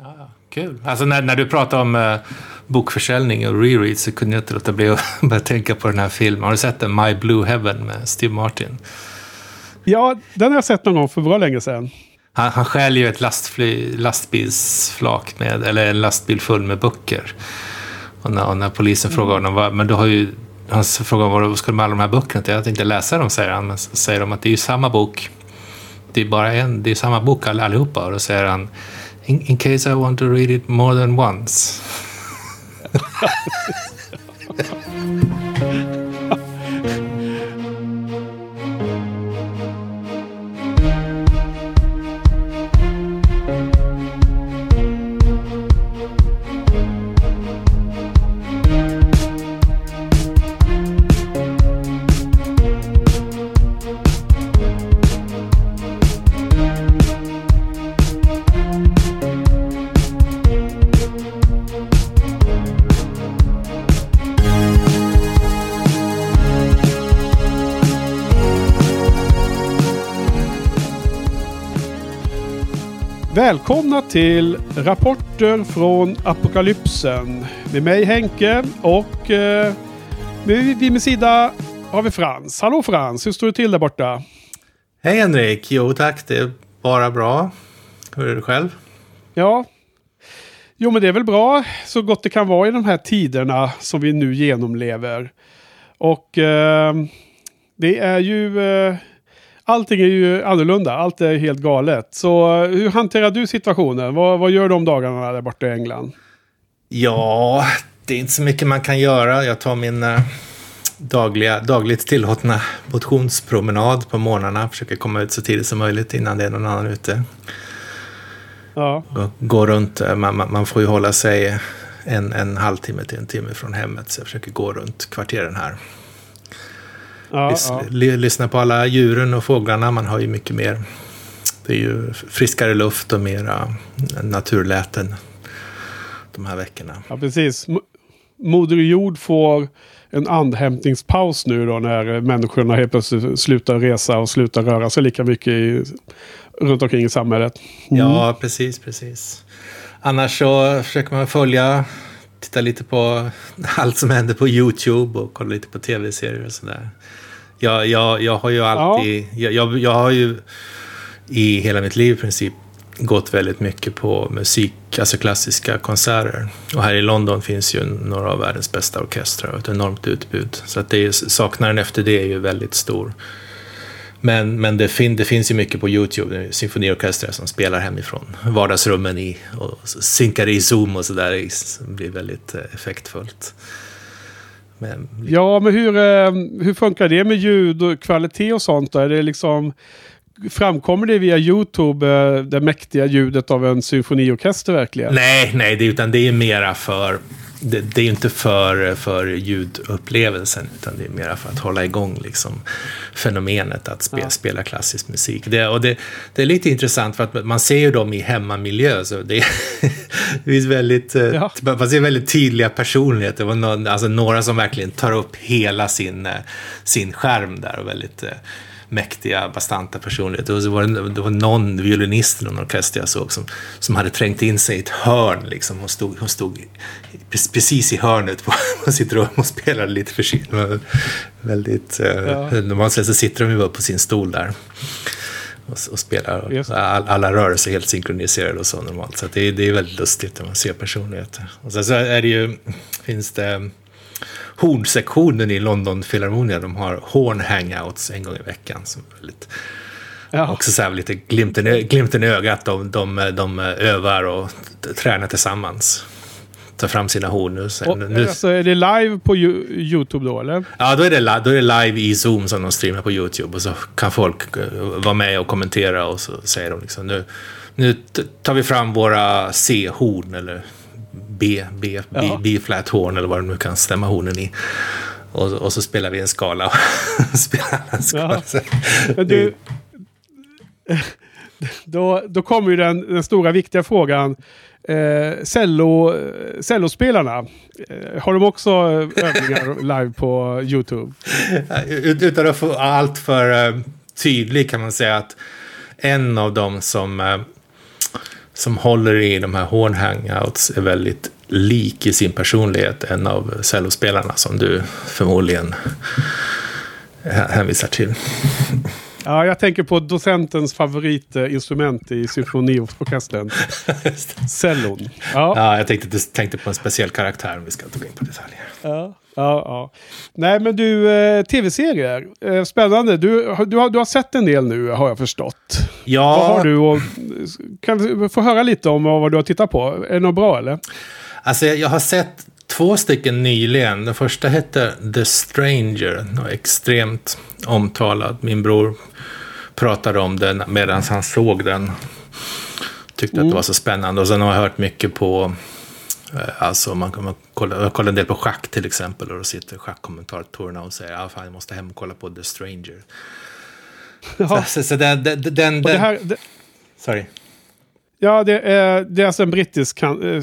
Ja, kul. Alltså när, när du pratar om uh, bokförsäljning och rereads så kunde jag inte låta bli att börja tänka på den här filmen. Har du sett den? My Blue Heaven med Steve Martin? Ja, den har jag sett någon gång för bra länge sedan. Han, han stjäl ju ett lastfly, lastbilsflak med, eller en lastbil full med böcker. Och när, och när polisen mm. frågar honom, vad, men du har ju, han frågar vad ska du med alla de här böckerna till? Jag tänkte läsa dem, säger han. Men så säger de att det är ju samma bok. Det är bara en, det är samma bok allihopa. Och då säger han, in, in case I want to read it more than once. Välkomna till Rapporter från Apokalypsen. Med mig Henke och eh, vid min sida har vi Frans. Hallå Frans, hur står det till där borta? Hej Henrik, jo tack, det är bara bra. Hur är det själv? Ja, jo men det är väl bra så gott det kan vara i de här tiderna som vi nu genomlever. Och eh, det är ju eh, allting är ju annorlunda. Allt är helt galet. Så hur hanterar du situationen? Vad, vad gör du om dagarna där borta i England? Ja, det är inte så mycket man kan göra. Jag tar min äh, dagliga, dagligt tillåtna motionspromenad på morgnarna. Försöker komma ut så tidigt som möjligt innan det är någon annan ute. Ja. Gå runt, eh, man, man, man får ju hålla sig en, en halvtimme till en timme från hemmet. Så jag försöker gå runt kvarteren här. Ja, Lys ja. Lyssna på alla djuren och fåglarna. Man har ju mycket mer. Det är ju friskare luft och mera naturläten de här veckorna. Ja, precis. Moder Jord får en andhämtningspaus nu då när människorna helt plötsligt slutar resa och slutar röra sig lika mycket i, runt omkring i samhället. Mm. Ja, precis, precis. Annars så försöker man följa, titta lite på allt som händer på YouTube och kolla lite på tv-serier och sådär. Jag, jag, jag har ju alltid, ja. jag, jag har ju i hela mitt liv i princip gått väldigt mycket på musik, alltså klassiska konserter. Och här i London finns ju några av världens bästa orkestrar och ett enormt utbud. Så att det är, saknaden efter det är ju väldigt stor. Men, men det, fin, det finns ju mycket på YouTube, symfoniorkestrar som spelar hemifrån vardagsrummen i, och synkar i Zoom och sådär. Det blir väldigt eh, effektfullt. Men... Ja, men hur, eh, hur funkar det med ljud och kvalitet och sånt? Då? Är det liksom, framkommer det via YouTube, eh, det mäktiga ljudet av en symfoniorkester verkligen? Nej, nej, det, utan det är mera för det, det, är inte för, för ljudupplevelsen utan det är mer för att hålla igång liksom, fenomenet att spe, ja. spela klassisk musik. Det, och det, det, är lite intressant för att man ser ju dem i hemmamiljö. Så det, finns väldigt, eh, ja. man ser väldigt tydliga personligheter. Var någon, alltså några som verkligen tar upp hela sin, eh, sin skärm där och väldigt eh, mäktiga, bastanta personligheter. Och så var det, det var någon violinist i någon orkester jag såg som, som hade trängt in sig i ett hörn. Liksom. Hon, stod, hon stod precis i hörnet på, på sitt rum och spelade lite försiktigt. Väldigt, eh, ja. Normalt så sitter de ju bara på sin stol där och, och spelar. All, alla rörelser är helt synkroniserade och så normalt. Så det, det är väldigt lustigt när man ser personligheter. Och sen så är det ju, finns det hornsektionen i London Philharmonia. De har horn hangouts en gång i veckan. Som är väldigt, ja. Också så här lite glimten, glimten i ögat. De, de, de övar och tränar tillsammans tar fram sina horn. Sen, och, nu. Alltså, är det live på YouTube då eller? Ja, då är, det, då är det live i Zoom som de streamar på YouTube. Och så kan folk uh, vara med och kommentera och så säger de liksom nu, nu tar vi fram våra C-horn eller B, B, B, B-flat horn eller vad de nu kan stämma hornen i. Och, och så spelar vi en skala. spelar en skala. Ja. Du, då, då kommer ju den, den stora viktiga frågan. Eh, cello, eh, cellospelarna, eh, har de också eh, övningar live på YouTube? Utan att få allt för eh, tydlig kan man säga att en av dem som eh, som håller i de här horn hangouts är väldigt lik i sin personlighet en av cellospelarna som du förmodligen hänvisar till. Ja, jag tänker på docentens favoritinstrument i symfoniorkestern. Cellon. Ja. ja, jag tänkte, tänkte på en speciell karaktär om vi ska gå in på detaljer. Ja, ja, ja. Nej, men du, eh, tv-serier. Eh, spännande. Du, du, har, du har sett en del nu, har jag förstått. Ja. Vad har du och, Kan vi få höra lite om vad du har tittat på? Är det något bra, eller? Alltså, jag har sett två stycken nyligen. Den första hette The Stranger, extremt omtalad. Min bror pratade om den medan han såg den. Tyckte mm. att det mm. var så spännande. Och sen har jag hört mycket på, eh, alltså man, man kollar, jag kollar en del på schack till exempel. Och då sitter schackkommentatorerna och säger att ah, jag måste hem och kolla på The Stranger. Ja. Så, så den, den, den, det här, det... Sorry. Ja, det är, det är alltså en brittisk eh,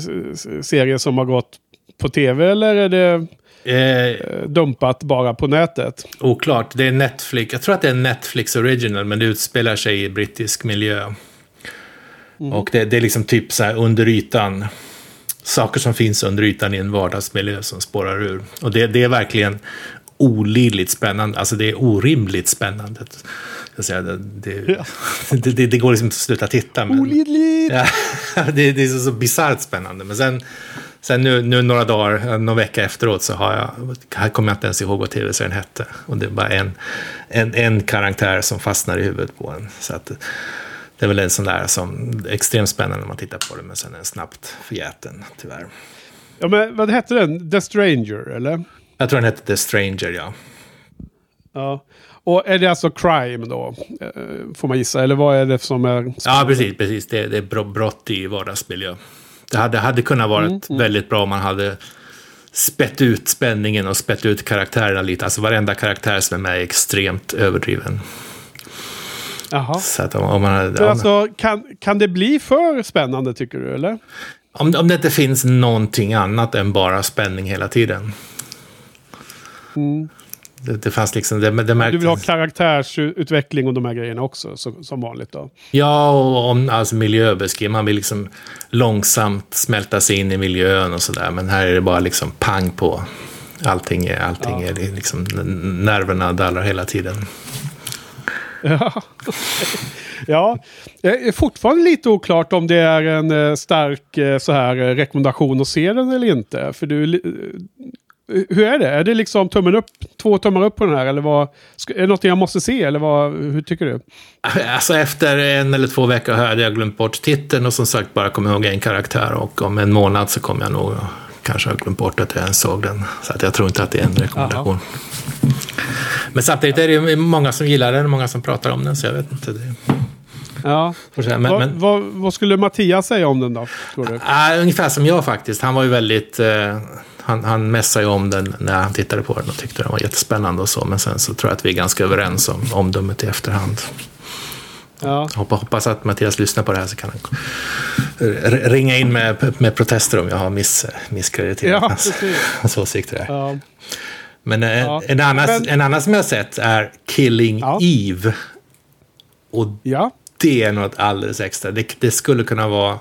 serie som har gått på tv eller är det eh, eh, dumpat bara på nätet? Oklart. Det är Netflix. Jag tror att det är Netflix original, men det utspelar sig i brittisk miljö. Mm. Och det, det, är liksom typ så här under ytan. Saker som finns under ytan i en vardagsmiljö som spårar ur. Och det, det är verkligen olidligt spännande. Alltså det är orimligt spännande. Jag säga, det, det, ja. det, det, går liksom inte att sluta titta. Men, Olidligt! Ja, det, det är så, så bisarrt spännande. Men sen Sen nu, nu några dagar, någon vecka efteråt så har jag, här kommer jag inte ens ihåg vad tv-serien hette. Och det är bara en, en, en karaktär som fastnar i huvudet på en. Så att, det är väl en sån där som extremt spännande när man tittar på det, men sen är den snabbt förgäten, tyvärr. Ja, men vad hette den? The Stranger, eller? Jag tror den hette The Stranger, ja. Ja. Och är det alltså crime då? Eh, får man gissa, eller vad är det som är... Spännande? Ja, precis. precis. Det, det är brott i vardagsmiljö. Det hade, hade kunnat vara mm, mm. väldigt bra om man hade spett ut spänningen och spett ut karaktärerna lite. Alltså varenda karaktär som är med är extremt överdriven. Jaha. Så att om, om man hade, Men alltså, kan, kan det bli för spännande tycker du, eller? Om, om det inte finns någonting annat än bara spänning hela tiden. Mm. Det, det fanns liksom, det, det märktes. Du vill ha karaktärsutveckling och de här grejerna också, så, som vanligt då? Ja, och om, alltså miljöbeskrivning. Man vill liksom långsamt smälta sig in i miljön och sådär. Men här är det bara liksom pang på. Allting är, allting ja. är liksom, nerverna dallrar hela tiden. Ja. ja, det är fortfarande lite oklart om det är en eh, stark eh, så här rekommendation att se den eller inte. För du, hur är det? Är det liksom tummen upp, två tummar upp på den här? Eller vad, är det något jag måste se? Eller vad, hur tycker du? Alltså efter en eller två veckor hade jag glömt bort titeln och som sagt bara kommer ihåg en karaktär. Och om en månad så kommer jag nog kanske ha glömt bort att jag ens såg den. Så att jag tror inte att det är en rekommendation. Aha. Men samtidigt är det många som gillar den och många som pratar om den. Så jag vet inte. Det... Ja. Men, vad, men... Vad, vad, skulle Mattias säga om den då? Tror du? Uh, ungefär som jag faktiskt. Han var ju väldigt... Uh, han, han mässade ju om den när han tittade på den och tyckte den var jättespännande och så. Men sen så tror jag att vi är ganska överens om omdömet i efterhand. Ja. Hoppas, hoppas att Mattias lyssnar på det här så kan han ringa in med, med protester om jag har miss, misskrediterat ja, hans, hans åsikter. Ja. Men, eh, ja. En, annan, Men, en annan som jag har sett är Killing ja. Eve. Och ja. det är något alldeles extra. Det, det skulle kunna vara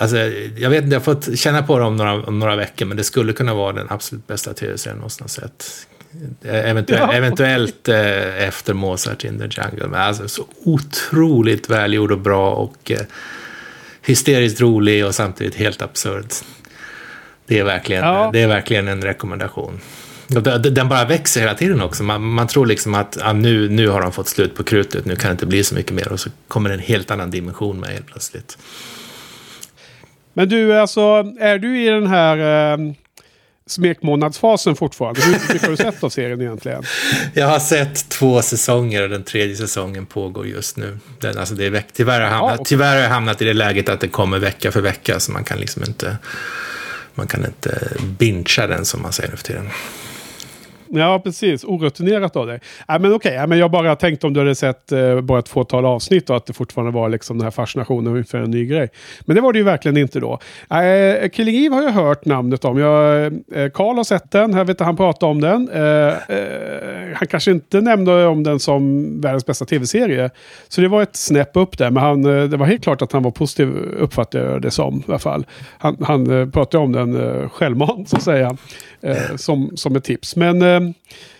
Alltså, jag vet inte, jag har fått känna på det om några, om några veckor, men det skulle kunna vara den absolut bästa tv-serien någonsin sett. Eventuellt, ja. eventuellt eh, efter Mozart in the Jungle. Men alltså så otroligt välgjord och bra och eh, hysteriskt rolig och samtidigt helt absurd. Det är verkligen, ja. det är verkligen en rekommendation. Den bara växer hela tiden också. Man, man tror liksom att ah, nu, nu har de fått slut på krutet, nu kan det inte bli så mycket mer. Och så kommer en helt annan dimension med helt plötsligt. Men du, alltså, är du i den här eh, smekmånadsfasen fortfarande? Hur mycket har du sett av serien egentligen? Jag har sett två säsonger och den tredje säsongen pågår just nu. Den, alltså det är tyvärr, har jag hamnat, tyvärr har jag hamnat i det läget att det kommer vecka för vecka, så man kan liksom inte, man kan inte bingea den som man säger nu för tiden. Ja, precis. Orutinerat av dig. Äh, men okej, okay. men jag bara tänkte om du hade sett eh, bara ett fåtal avsnitt och att det fortfarande var liksom den här fascinationen inför en ny grej. Men det var det ju verkligen inte då. Äh, Killing Eve har jag hört namnet om. Jag, eh, Carl har sett den, jag vet inte han pratade om den. Eh, eh, han kanske inte nämnde om den som världens bästa tv-serie. Så det var ett snäpp upp där, men han, eh, det var helt klart att han var positiv, uppfattade jag det som i alla fall. Han, han eh, pratade om den eh, självmant, så att säga, eh, som, som ett tips. Men eh, Ehm,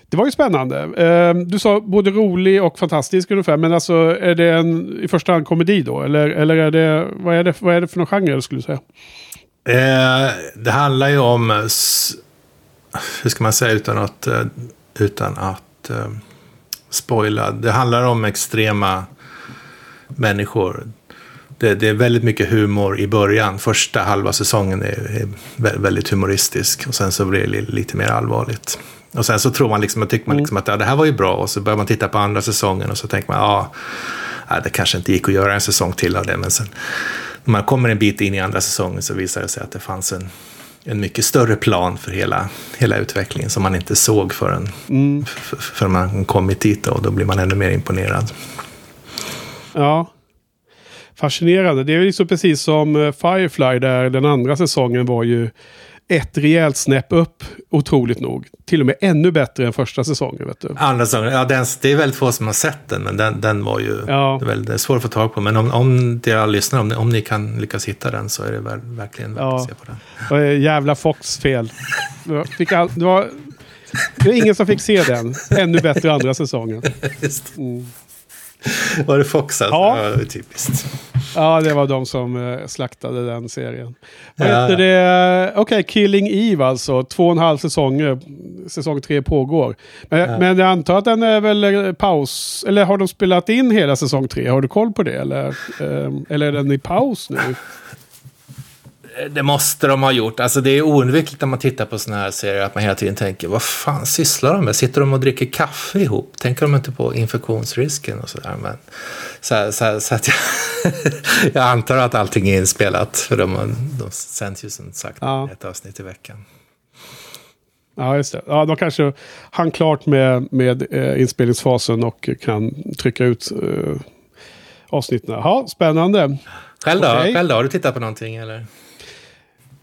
det var ju spännande. Ehm, du sa både rolig och fantastisk ungefär, men alltså är det en, i första hand komedi då? Eller, eller är det, vad är det, vad är det för någon genre skulle du säga? Eh, det handlar ju om, hur ska man säga utan att, eh, utan att ehm, spoila. Det handlar om extrema människor. Det, det, är väldigt mycket humor i början. Första halva säsongen är, är väldigt humoristisk. Och sen så blir det lite mer allvarligt. Och sen så tror man liksom, tycker man mm. liksom att ja, det här var ju bra. Och så börjar man titta på andra säsongen och så tänker man, ja, det kanske inte gick att göra en säsong till av det. Men sen när man kommer en bit in i andra säsongen så visar det sig att det fanns en, en mycket större plan för hela, hela utvecklingen som man inte såg förrän, mm. förrän man kommit dit och då blir man ännu mer imponerad. Ja, fascinerande. Det är ju så precis som eh, Firefly där den andra säsongen var ju ett rejält snäpp upp, otroligt nog. Till och med ännu bättre än första säsongen. Vet du. Andra säsongen, ja den, det är väldigt få som har sett den, men den, den var ju ja. väldigt svår att få tag på. Men om, om era lyssnare, om om ni kan lyckas hitta den så är det väl, verkligen värt ja. att se på den. Var jävla Fox fel. Fick all, det, var, det var ingen som fick se den. Ännu bättre andra säsongen. Mm. Var det Fox alltså? Ja. ja typiskt. Ja, det var de som eh, slaktade den serien. Vad ja, heter det? Okej, okay, Killing Eve alltså. Två och en halv säsonger. Säsong tre pågår. Men, ja. men jag antar att den är väl eh, paus. Eller har de spelat in hela säsong tre? Har du koll på det? Eller, eh, eller är den i paus nu? Det måste de ha gjort. Alltså det är oundvikligt när man tittar på sådana här serier att man hela tiden tänker vad fan sysslar de med? Sitter de och dricker kaffe ihop? Tänker de inte på infektionsrisken och sådär? Men, så, så, så att jag, jag, antar att allting är inspelat för de, de sänds ju som sagt ja. ett avsnitt i veckan. Ja, just det. Ja, de kanske hann klart med, med eh, inspelningsfasen och kan trycka ut eh, avsnitten. Ja, spännande. Själv då? Okay. Själv då? Har du tittat på någonting eller?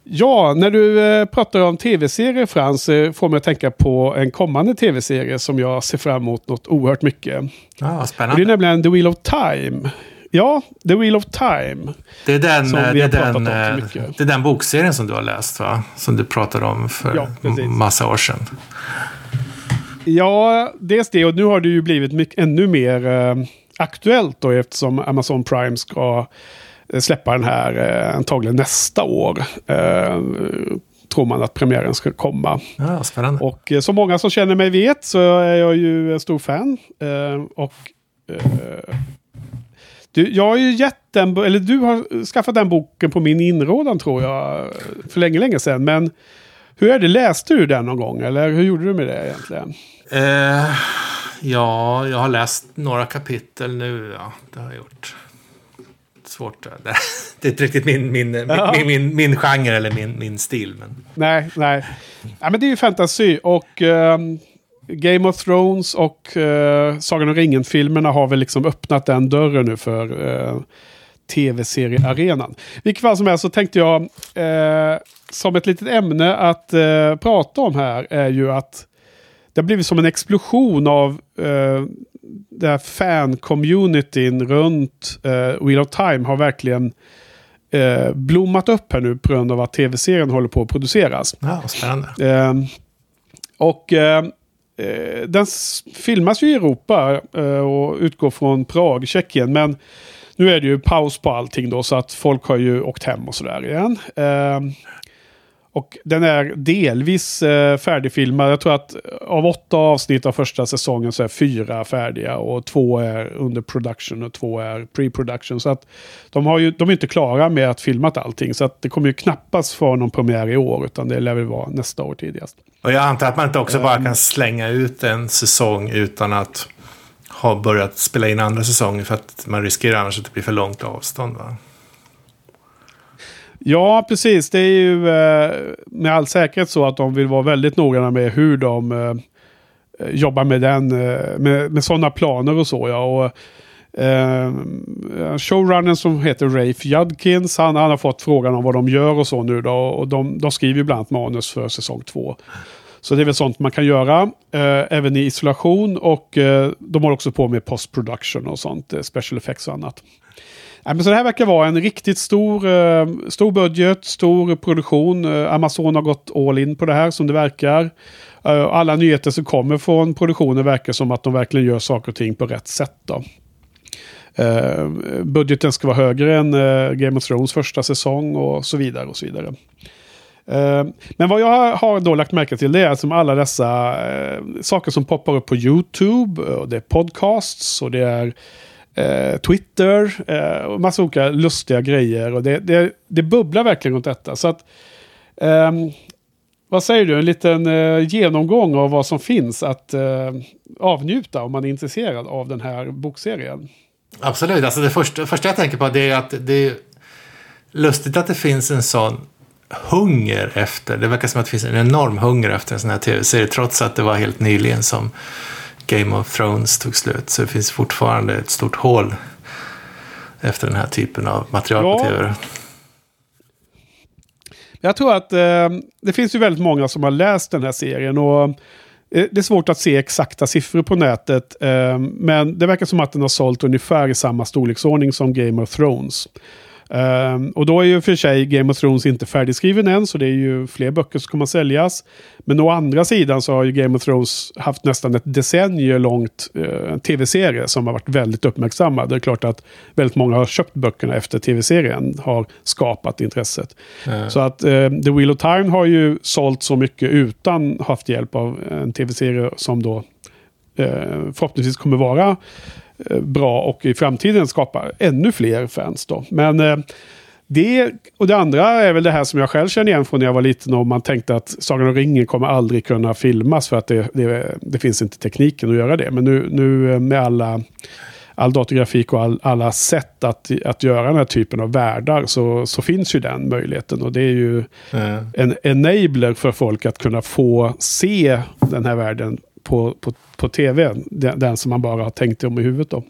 Ja, när du eh, pratar om tv-serier Frans, eh, får mig att tänka på en kommande tv-serie som jag ser fram emot något oerhört mycket. Ah, spännande. det är nämligen The Wheel of Time. Ja, The Wheel of Time. Det är den, det är den, det är den bokserien som du har läst va? Som du pratade om för ja, massa år sedan. Ja, dels det och nu har det ju blivit mycket, ännu mer eh, aktuellt då eftersom Amazon Prime ska Eh, släppa den här eh, antagligen nästa år. Eh, tror man att premiären ska komma. Ja, spännande. Och eh, som många som känner mig vet så är jag ju en stor fan. Eh, och eh, du, jag har ju gett den, eller du har skaffat den boken på min inrådan tror jag, för länge, länge sedan. Men hur är det, läste du den någon gång eller hur gjorde du med det egentligen? ja, jag har läst några kapitel nu, ja, det har jag gjort svårt. Det är inte riktigt min, min, ja. min, min, min genre eller min, min stil. Men... Nej, nej. Ja, men det är ju fantasy och um, Game of Thrones och uh, Sagan om ringen-filmerna har väl liksom öppnat den dörren nu för uh, tv-seriearenan. Vilket fall som helst så tänkte jag uh, som ett litet ämne att uh, prata om här är ju att det har blivit som en explosion av uh, det här fan-communityn runt uh, Wheel of Time har verkligen uh, blommat upp här nu på grund av att tv-serien håller på att produceras. Ja, spännande. Uh, och den filmas ju i Europa och utgår från Prag, Tjeckien. Men nu är det ju paus på allting då så att folk har ju åkt hem och sådär igen. Och den är delvis eh, färdigfilmad. Jag tror att av åtta avsnitt av första säsongen så är fyra färdiga. Och två är under production och två är pre-production. Så att de, har ju, de är inte klara med att filmat allting. Så att det kommer ju knappast få någon premiär i år. Utan det lär väl vara nästa år tidigast. Och jag antar att man inte också bara kan slänga ut en säsong utan att ha börjat spela in andra säsonger. För att man riskerar annars att det blir för långt avstånd. Va? Ja, precis. Det är ju eh, med all säkerhet så att de vill vara väldigt noggranna med hur de eh, jobbar med den, eh, med, med sådana planer och så ja. Och, eh, showrunnern som heter Rafe Judkins, han, han har fått frågan om vad de gör och så nu då. Och de, de skriver ju bland annat manus för säsong två. Så det är väl sånt man kan göra, eh, även i isolation. Och eh, de har också på med post production och sånt, eh, special effects och annat. Ja, men så det här verkar vara en riktigt stor, eh, stor budget, stor produktion. Eh, Amazon har gått all in på det här som det verkar. Eh, alla nyheter som kommer från produktionen verkar som att de verkligen gör saker och ting på rätt sätt. Då. Eh, budgeten ska vara högre än eh, Game of Thrones första säsong och så vidare. och så vidare. Eh, men vad jag har då lagt märke till det är som alla dessa eh, saker som poppar upp på YouTube. Och det är podcasts och det är eh, Twitter och massa olika lustiga grejer. Och det, det, det bubblar verkligen runt detta. Så att, ehm, vad säger du, en liten eh, genomgång av vad som finns att eh, avnjuta om man är intresserad av den här bokserien? Absolut, alltså det första, första jag tänker på det är att det är lustigt att det finns en sån hunger efter, det verkar som att det finns en enorm hunger efter en sån här tv-serie trots att det var helt nyligen som Game of Thrones tog slut. Så det finns fortfarande ett stort hål efter den här typen av material ja. på tv. Jag tror att eh, det finns ju väldigt många som har läst den här serien. och eh, det är svårt att se exakta siffror på nätet. Eh, men det verkar som att den har sålt ungefär i samma storleksordning som Game of Thrones. Um, och då är ju för sig Game of Thrones inte färdigskriven än, så det är ju fler böcker som kommer att säljas. Men å andra sidan så har ju Game of Thrones haft nästan ett decennium långt uh, tv-serie som har varit väldigt uppmärksammad. Det är klart att väldigt många har köpt böckerna efter tv-serien, har skapat intresset. Mm. Så att uh, The Wheel of Time har ju sålt så mycket utan haft hjälp av en tv-serie som då uh, förhoppningsvis kommer vara bra och i framtiden skapa ännu fler fans. Då. Men eh, det och det andra är väl det här som jag själv känner igen från när jag var liten och man tänkte att Sagan om ringen kommer aldrig kunna filmas för att det, det, det finns inte tekniken att göra det. Men nu, nu eh, med alla all datorgrafik och all, alla sätt att, att göra den här typen av världar så, så finns ju den möjligheten. Och det är ju mm. en enabler för folk att kunna få se den här världen på, på, på tv. Den, den, som man bara har tänkt om i huvudet då.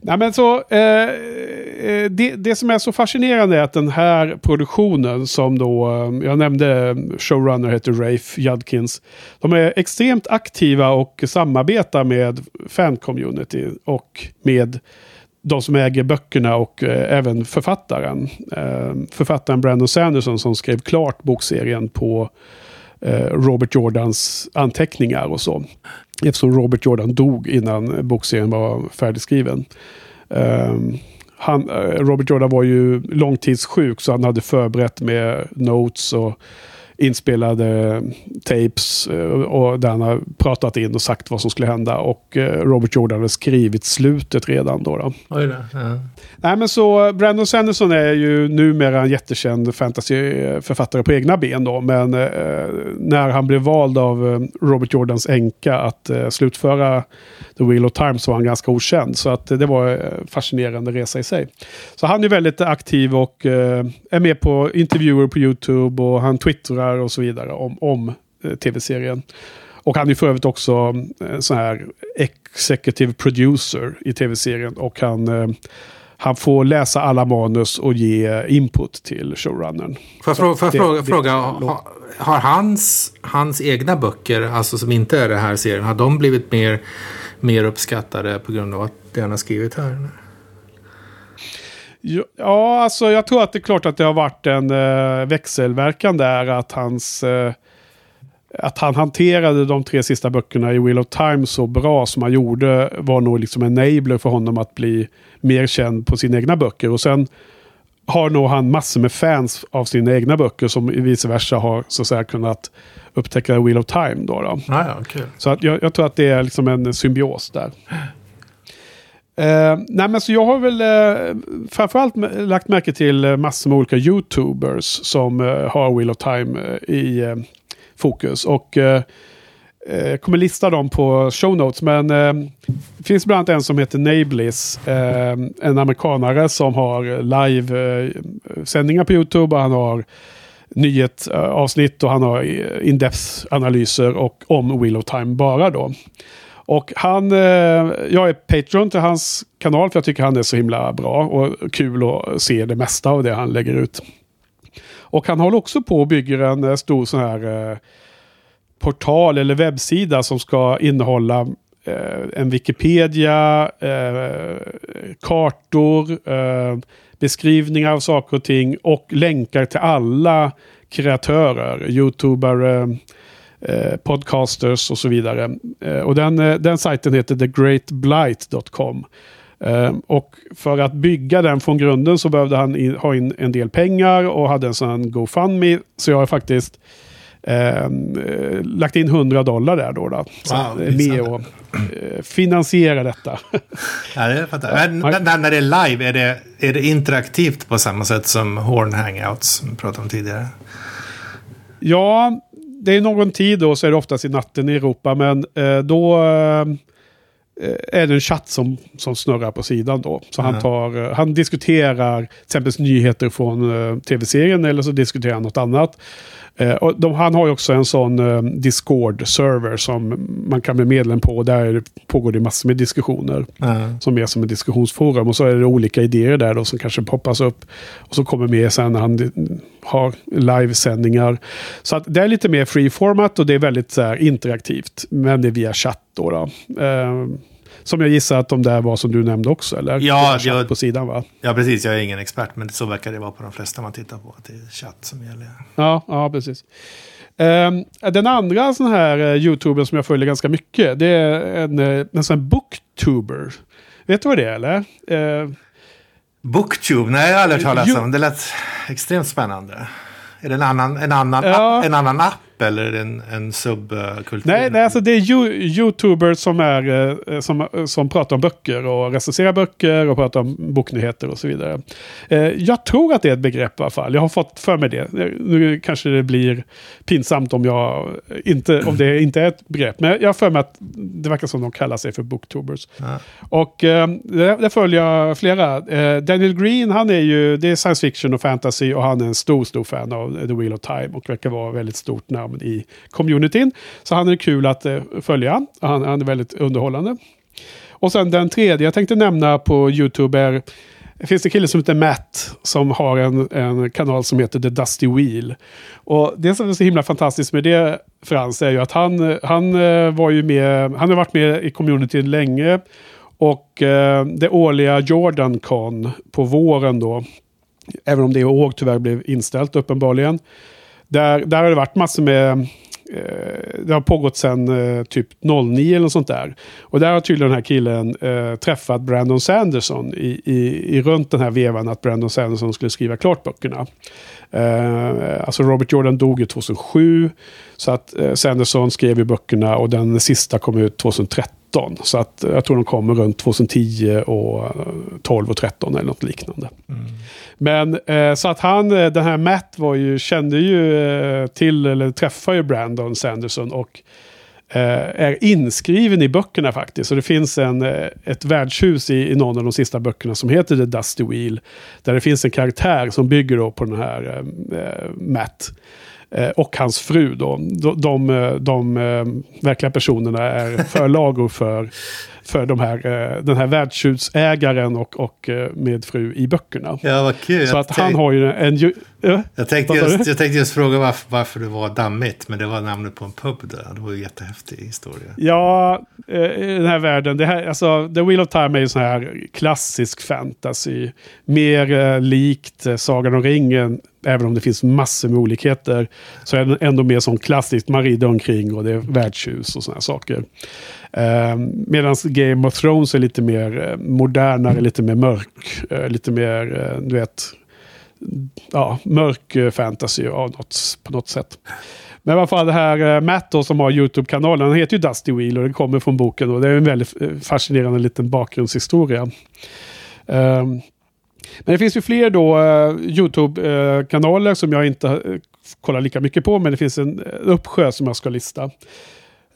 Nej, men så, eh, eh det, det som är så fascinerande är att den här produktionen som då, eh, jag nämnde eh, showrunner heter Rafe Judkins. De är extremt aktiva och samarbetar med fan-community och med de som äger böckerna och eh, även författaren. Eh, författaren Brandon Sanderson som skrev klart bokserien på Eh, Robert Jordans anteckningar och så. Eftersom Robert Jordan dog innan bokserien var färdigskriven. Ehm, han, eh, Robert Jordan var ju långtidssjuk så han hade förberett med notes och inspelade tapes eh, och där han har pratat in och sagt vad som skulle hända. Och eh, Robert Jordan hade skrivit slutet redan då. då. Oj då. Ja. Nej, men så Brandon Sanderson är ju numera en jättekänd fantasyförfattare på egna ben då. Men eh, när han blev vald av eh, Robert Jordans änka att eh, slutföra The Wheel of Time så var han ganska okänd. Så att det var en fascinerande resa i sig. Så han är väldigt aktiv och eh, är med på intervjuer på YouTube och han twittrar och så vidare om, om eh, tv-serien. Och han är för övrigt också eh, sån här executive producer i tv-serien. Och han, eh, han får läsa alla manus och ge input till showrunnern. Får jag, fråga, får jag det, fråga, det, fråga har, har hans, hans egna böcker, alltså som inte är den här serien, har de blivit mer, mer uppskattade på grund av att det han har skrivit här? Ja, alltså jag tror att det är klart att det har varit en uh, växelverkan där. Att hans... Uh, att han hanterade de tre sista böckerna i Wheel of Time så bra som han gjorde var nog liksom en enabler för honom att bli mer känd på sina egna böcker. Och sen har nog han massor med fans av sina egna böcker som vice versa har så att säga kunnat upptäcka Wheel of Time. Då, då. Ah, ja, okay. Så att jag, jag, tror att det är liksom en symbios där. Eh, nej men så jag har väl eh, framförallt lagt märke till eh, massor med olika YouTubers som eh, har Wheel of Time eh, i eh, fokus. Och jag kommer lista dem på show notes. Men det finns bland annat en som heter Nablis. en amerikanare som har live-sändningar på YouTube. Och han har nyhetsavsnitt och han har in-depth analyser och om Wheel of Time bara då. Och han, eh, jag är Patreon till hans kanal för jag tycker han är så himla bra och kul att se det mesta av det han lägger ut. Och han håller också på och bygger en eh, stor sån här eh, portal eller webbsida som ska innehålla eh, en Wikipedia, eh, kartor, eh, beskrivningar av saker och ting och länkar till alla kreatörer, youtubare, eh, eh, podcasters och så vidare. Eh, och den, eh, den sajten heter thegreatblight.com. Uh, och för att bygga den från grunden så behövde han in, ha in en del pengar och hade en sån GoFundMe. Så jag har faktiskt uh, lagt in 100 dollar där då. då wow, med och uh, finansiera detta. ja, det Men, när, när det är live, är det, är det interaktivt på samma sätt som Horn Hangouts som vi pratade om tidigare? Ja, det är någon tid då så är det oftast i natten i Europa. Men eh, då eh, är det en chatt som, som snurrar på sidan då. Så mm. han, tar, eh, han diskuterar till exempel nyheter från eh, tv-serien eller så diskuterar han något annat. Eh, och de, han har ju också en sån eh, Discord-server som man kan bli medlem på. Där pågår det massor med diskussioner. Mm. Som är som ett diskussionsforum. Och så är det olika idéer där då som kanske poppas upp. Och så kommer med sen när han har livesändningar. Så att det är lite mer free format och det är väldigt så här, interaktivt. Men det är via chatt då. då. Eh, som jag gissar att de där var som du nämnde också, eller? Ja, jag, på sidan va? Ja, precis. Jag är ingen expert, men så verkar det vara på de flesta man tittar på. Att det är chatt som gäller. Ja, ja precis. Um, den andra sån här uh, YouTuber som jag följer ganska mycket, det är en, uh, en sån booktuber. Vet du vad det är eller? Uh, Booktube? Nej, jag har aldrig hört talas om. Det lät extremt spännande. Är det en annan, en annan, ja. app, en annan app eller en, en subkultur? Nej, nej, alltså det är YouTubers som, är, eh, som, som pratar om böcker och recenserar böcker och pratar om boknyheter och så vidare. Eh, jag tror att det är ett begrepp i alla fall. Jag har fått för mig det. Nu kanske det blir pinsamt om, jag inte, om det inte är ett begrepp. Men jag har för mig att det verkar som de kallar sig för booktubers. Ja. Och eh, där följer jag flera. Daniel Green, han är ju, det är science fiction och fantasy och han är en stor, stor fan av The Wheel of Time och verkar vara väldigt stort namn i communityn. Så han är kul att eh, följa. Han, han, är väldigt underhållande. Och sen den tredje jag tänkte nämna på YouTube är det finns en kille som heter Matt som har en, en kanal som heter The Dusty Wheel. Och det som är så himla fantastiskt med det Frans är ju att han, han eh, var ju med, han har varit med i communityn länge. Och eh, det årliga Jordan Con på våren då, även om det i år tyvärr blev inställt uppenbarligen, där, där har det varit massor med eh, det har pågått sedan eh, typ 09 eller något sånt där. Och där har tydligen den här killen äh, träffat Brandon Sanderson i, i, i runt den här vevan att Brandon Sanderson skulle skriva klart böckerna. Äh, alltså Robert Jordan dog ju 2007. Så att äh, Sanderson skrev ju böckerna och den sista kom ut 2013. Så att jag tror de kommer runt 2010 och 12 och 13 eller något liknande. Mm. Men eh, så att han, eh, den här Matt var ju, kände ju eh, till, eller träffade ju Brandon Sanderson och eh, är inskriven i böckerna faktiskt. Så det finns en, eh, ett värdshus i, i någon av de sista böckerna som heter The Dusty Wheel. Där det finns en karaktär som bygger på den här eh, Matt. Och hans fru då. De, de, de, de verkliga personerna är förlagor för för de här, eh, den här värdshudsägaren och, och eh, med fru i böckerna. Ja, vad kul. Så att han har ju en... Ju, ja, jag, tänkte just, jag tänkte just fråga varför, varför det var dammigt, men det var namnet på en pub där. Det var ju en jättehäftig historia. Ja, eh, den här världen. Det här, alltså, The Wheel of Time är ju sån här klassisk fantasy. Mer likt Sagan om ringen även om det finns massor med olikheter, så är den ändå mer som klassiskt. Man rider omkring och det är värdshus och sådana saker. Eh, Medan Game of Thrones är lite mer eh, modernare, lite mer mörk. Eh, lite mer, du vet, ja, mörk fantasy av något, på något sätt. Men i alla fall det här Matt då, som har YouTube-kanalen, han heter ju Dusty Wheel och det kommer från boken. Och det är en väldigt fascinerande liten bakgrundshistoria. Um, men det finns ju fler då uh, YouTube-kanaler som jag inte uh, kollar lika mycket på, men det finns en uppsjö som jag ska lista.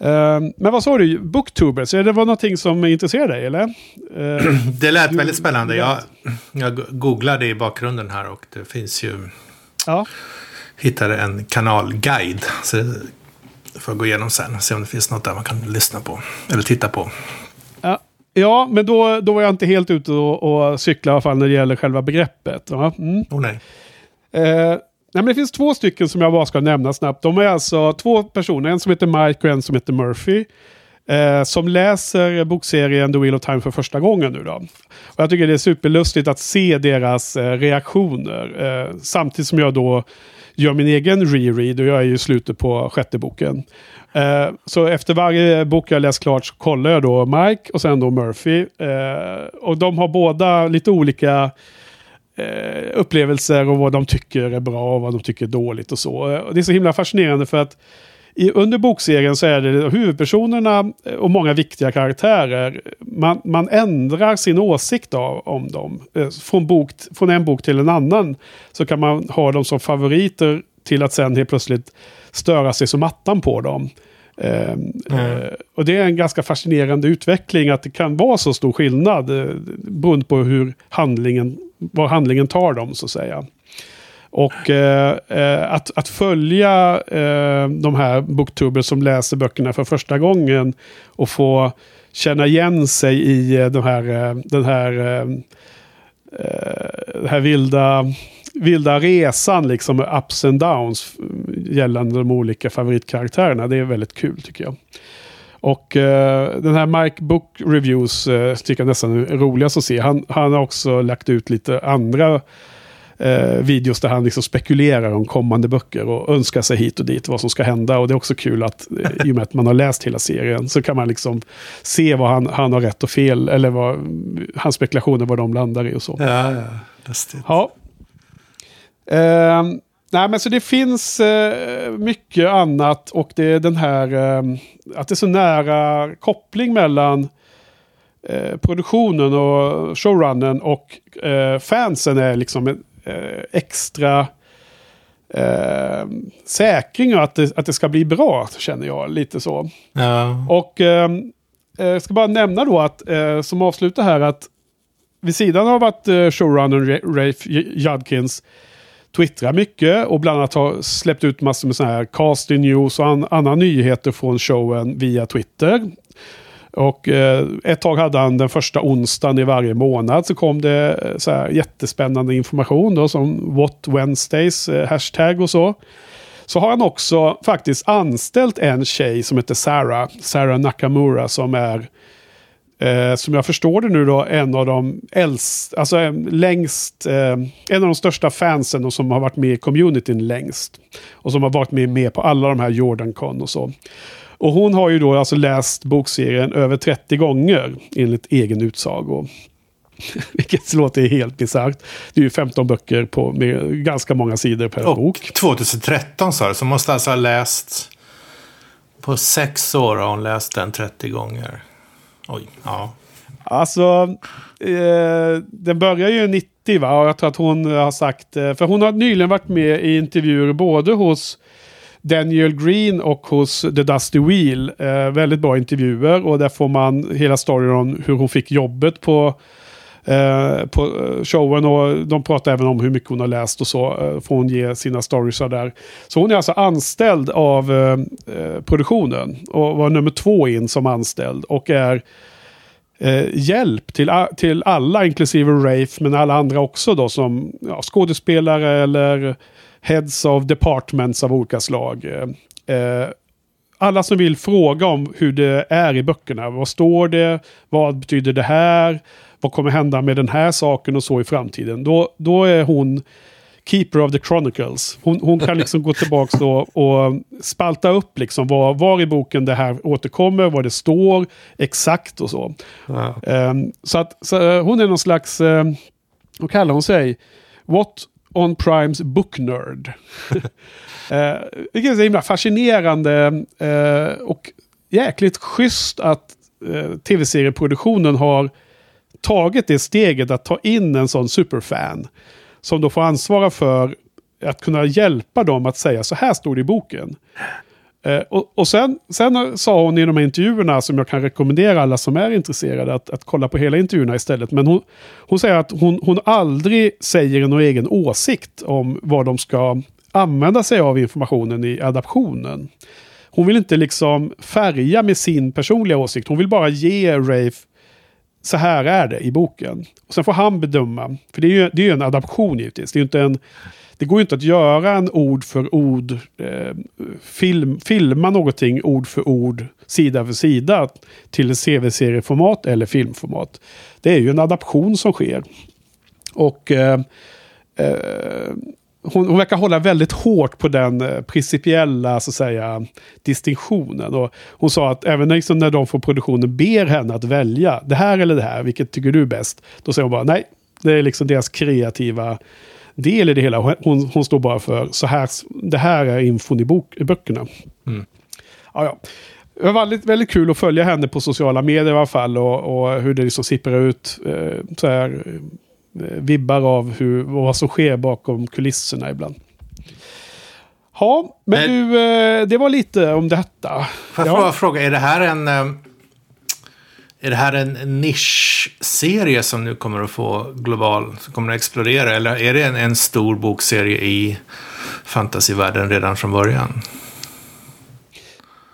Uh, men vad sa du, Booktubers, det var någonting som intresserade dig eller? Det lät du, väldigt spännande. Jag, jag googlade i bakgrunden här och det finns ju... Ja. hittade en kanalguide. Så det får jag gå igenom sen. Se om det finns något där man kan lyssna på. Eller titta på. Ja, ja men då, då var jag inte helt ute och, och cykla i alla fall när det gäller själva begreppet. Mm. Oh, nej. Eh, nej, men det finns två stycken som jag bara ska nämna snabbt. De är alltså två personer, en som heter Mike och en som heter Murphy. Eh, som läser bokserien The Wheel of Time för första gången nu då. Och jag tycker det är superlustigt att se deras eh, reaktioner. Eh, samtidigt som jag då gör min egen reread och jag är ju i slutet på sjätte boken. Eh, så efter varje bok jag läst klart så kollar jag då Mike och sen då Murphy. Eh, och de har båda lite olika eh, upplevelser och vad de tycker är bra och vad de tycker är dåligt och så. Och det är så himla fascinerande för att i, under bokserien så är det huvudpersonerna och många viktiga karaktärer. Man, man ändrar sin åsikt av, om dem. Eh, från, bok, från en bok till en annan så kan man ha dem som favoriter till att sen helt plötsligt störa sig som attan på dem. Eh, mm. eh, och det är en ganska fascinerande utveckling att det kan vara så stor skillnad eh, beroende på hur handlingen, var handlingen tar dem så att säga. Och eh, eh att, att följa eh, de här booktuber som läser böckerna för första gången och få känna igen sig i eh, den här, eh, den här, eh, eh, den här vilda, vilda resan liksom med ups and downs gällande de olika favoritkaraktärerna. Det är väldigt kul tycker jag. Och uh, den här Mike Book Reviews uh, tycker jag nästan är roligast att se. Han, han har också lagt ut lite andra eh, videos där han liksom spekulerar om kommande böcker och önskar sig hit och dit vad som ska hända. Och det är också kul att eh, i och med att man har läst hela serien så kan man liksom se vad han, han har rätt och fel eller vad hans spekulationer vad de landar i och så. Ja, ja. Lustigt. Ja. Eh, nej, men så det finns eh, mycket annat och det är den här eh, att det är så nära koppling mellan eh, produktionen och showrunnen och eh, fansen är liksom eh, extra eh, säkring att det, att det ska bli bra, känner jag lite så. Ja. Och jag ska bara nämna då att, som avslutar här, att vid sidan av att eh, showrunnern Rafe Judkins twittrar mycket och bland annat har släppt ut massor med sådana här casting news och an andra nyheter från showen via Twitter. Och eh, ett tag hade han den första onsdagen i varje månad så kom det eh, så här jättespännande information då som What Wednesdays eh, hashtag och så. Så har han också faktiskt anställt en tjej som heter Sarah, Sarah Nakamura som är Eh, som jag förstår det nu då, en av de äldst, alltså eh, längst, eh, en av de största fansen och som har varit med i communityn längst. Och som har varit med, med på alla de här Jordan-con och så. Och hon har ju då alltså läst bokserien över 30 gånger enligt egen utsago. Vilket låter helt bisarrt. Det är ju 15 böcker på, med ganska många sidor per och bok. 2013 sa du, så måste alltså ha läst... På sex år har hon läst den 30 gånger. Oj, ja. Alltså, eh, den börjar ju 90 va? Och jag tror att hon har sagt... Eh, för hon har nyligen varit med i intervjuer både hos Daniel Green och hos The Dusty Wheel. Eh, väldigt bra intervjuer och där får man hela storyn om hur hon fick jobbet på, eh, på eh, showen. Och de pratar även om hur mycket hon har läst och så. Eh, får hon ge sina stories där. Så hon är alltså anställd av eh, eh, produktionen och var nummer två in som anställd. Och är eh, hjälp till, till alla, inklusive Rafe, men alla andra också då som ja, skådespelare eller heads of departments av olika slag. Eh, eh alla som vill fråga om hur det är i böckerna. Vad står det? Vad betyder det här? Vad kommer hända med den här saken och så i framtiden? Då, då är hon Keeper of the Chronicles. Hon, hon kan liksom gå tillbaka och, och spalta upp liksom var, var i boken det här återkommer, vad det står exakt och så. Wow. Um, så att så, hon är någon slags, um, vad kallar hon sig? What On Primes Book Nerd. eh, vilket är så himla fascinerande eh, och jäkligt schysst att eh, tv-serieproduktionen har tagit det steget att ta in en sån superfan. Som då får ansvara för att kunna hjälpa dem att säga så här står det i boken. Eh, och och sen, sen sa hon i de här intervjuerna, som jag kan rekommendera alla som är intresserade, att, att kolla på hela intervjuerna istället. Men hon, hon säger att hon, hon aldrig säger någon egen åsikt om vad de ska använda sig av informationen i adaptionen. Hon vill inte liksom färga med sin personliga åsikt. Hon vill bara ge Rafe så här är det i boken. Och sen får han bedöma. För det är ju, det är ju en adaption givetvis. Det, är ju inte en, det går ju inte att göra en ord för ord, eh, film, filma någonting ord för ord, sida för sida till CV-serieformat eller filmformat. Det är ju en adaption som sker. Och eh, eh, hon, hon verkar hålla väldigt hårt på den eh, principiella så säga, distinktionen. Och hon sa att även liksom när de får produktionen ber henne att välja det här eller det här, vilket tycker du är bäst? Då säger hon bara nej, det är liksom deras kreativa del i det hela. Hon, hon står bara för så här, det här är infon i, bok, i böckerna. Mm. Ja, ja. Det var väldigt, väldigt kul att följa henne på sociala medier i alla fall och, och hur det liksom sipprar ut eh, så här, vibbar av hur, vad som sker bakom kulisserna ibland. Ja, men, Men- du, eh, det var lite om detta. Får jag Ja. fråga, är det här en... eh, Är det här en nischserie som nu kommer att få global, som kommer att explodera? Eller är det en, en stor bokserie i fantasyvärlden redan från början?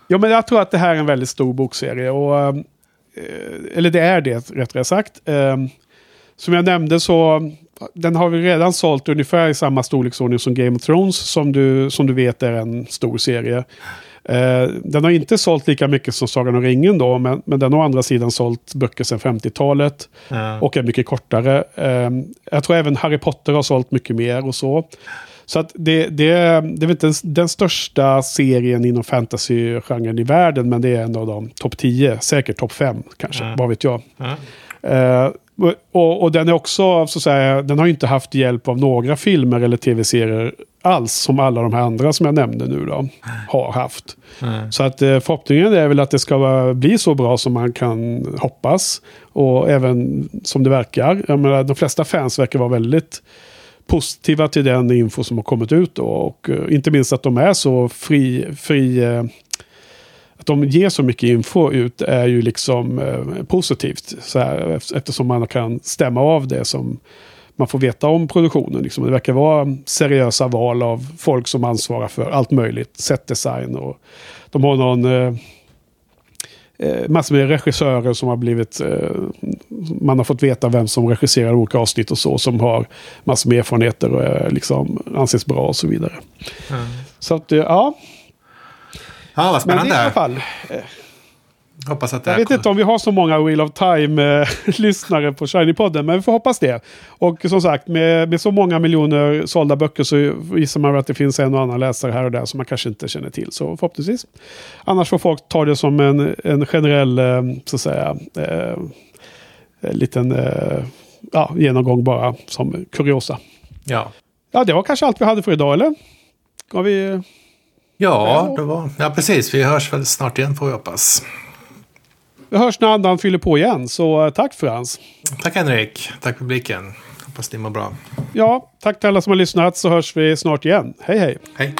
Ja, men jag tror att det här är en väldigt stor bokserie. Och, eh, eller det är det, rättare sagt. Som jag nämnde så den har vi redan sålt ungefär i samma storleksordning som Game of Thrones. Som du, som du vet är en stor serie. Eh, den har inte sålt lika mycket som Sagan om ringen då. Men, men den har å andra sidan sålt böcker sedan 50-talet. Ja. Och är mycket kortare. Eh, jag tror även Harry Potter har sålt mycket mer och så. Så att det, det, det är inte den, den största serien inom fantasy-genren i världen. Men det är en av de topp 10. Säkert topp 5 kanske. Ja. Vad vet jag. Ja. Eh, och, och den är också, så att säga, den har inte haft hjälp av några filmer eller tv-serier alls. Som alla de här andra som jag nämnde nu då har haft. Ja. Så att eh, förhoppningen är väl att det ska bli så bra som man kan hoppas. Och även som det verkar. Jag menar, de flesta fans verkar vara väldigt positiva till den info som har kommit ut. Då. Och eh, inte minst att de är så fri... fri eh, att de ger så mycket info ut är ju liksom eh, positivt. Så här, eft- eftersom man kan stämma av det som man får veta om produktionen. Liksom. Det verkar vara seriösa val av folk som ansvarar för allt möjligt. Setdesign och de har någon... Eh, eh, massor med regissörer som har blivit... Eh, man har fått veta vem som regisserar olika avsnitt och så. Som har massor med erfarenheter och är, liksom, anses bra och så vidare. Ja. Så att, eh, ja. Ja, vad Men det är i alla spännande. fall... Hoppas att det Jag vet kommer- inte om vi har så många Wheel of Time-lyssnare på Shiny-podden, men vi får hoppas det. Och som sagt, med, med så många miljoner sålda böcker så gissar man att det finns en och annan läsare här och där som man kanske inte känner till. Så förhoppningsvis. Annars får folk ta det som en, en generell, eh, så att säga, eh, en liten eh, ja, genomgång bara som kuriosa. Ja. Ja, det var kanske allt vi hade för idag, eller? Har vi... Ja, det var... ja, precis. Vi hörs väl snart igen får vi hoppas. Vi hörs när andan fyller på igen, så eh, tack Frans. Tack Henrik. Tack publiken. Hoppas ni mår bra. Ja, tack till alla som har lyssnat så hörs vi snart igen. Hej hej! Hej.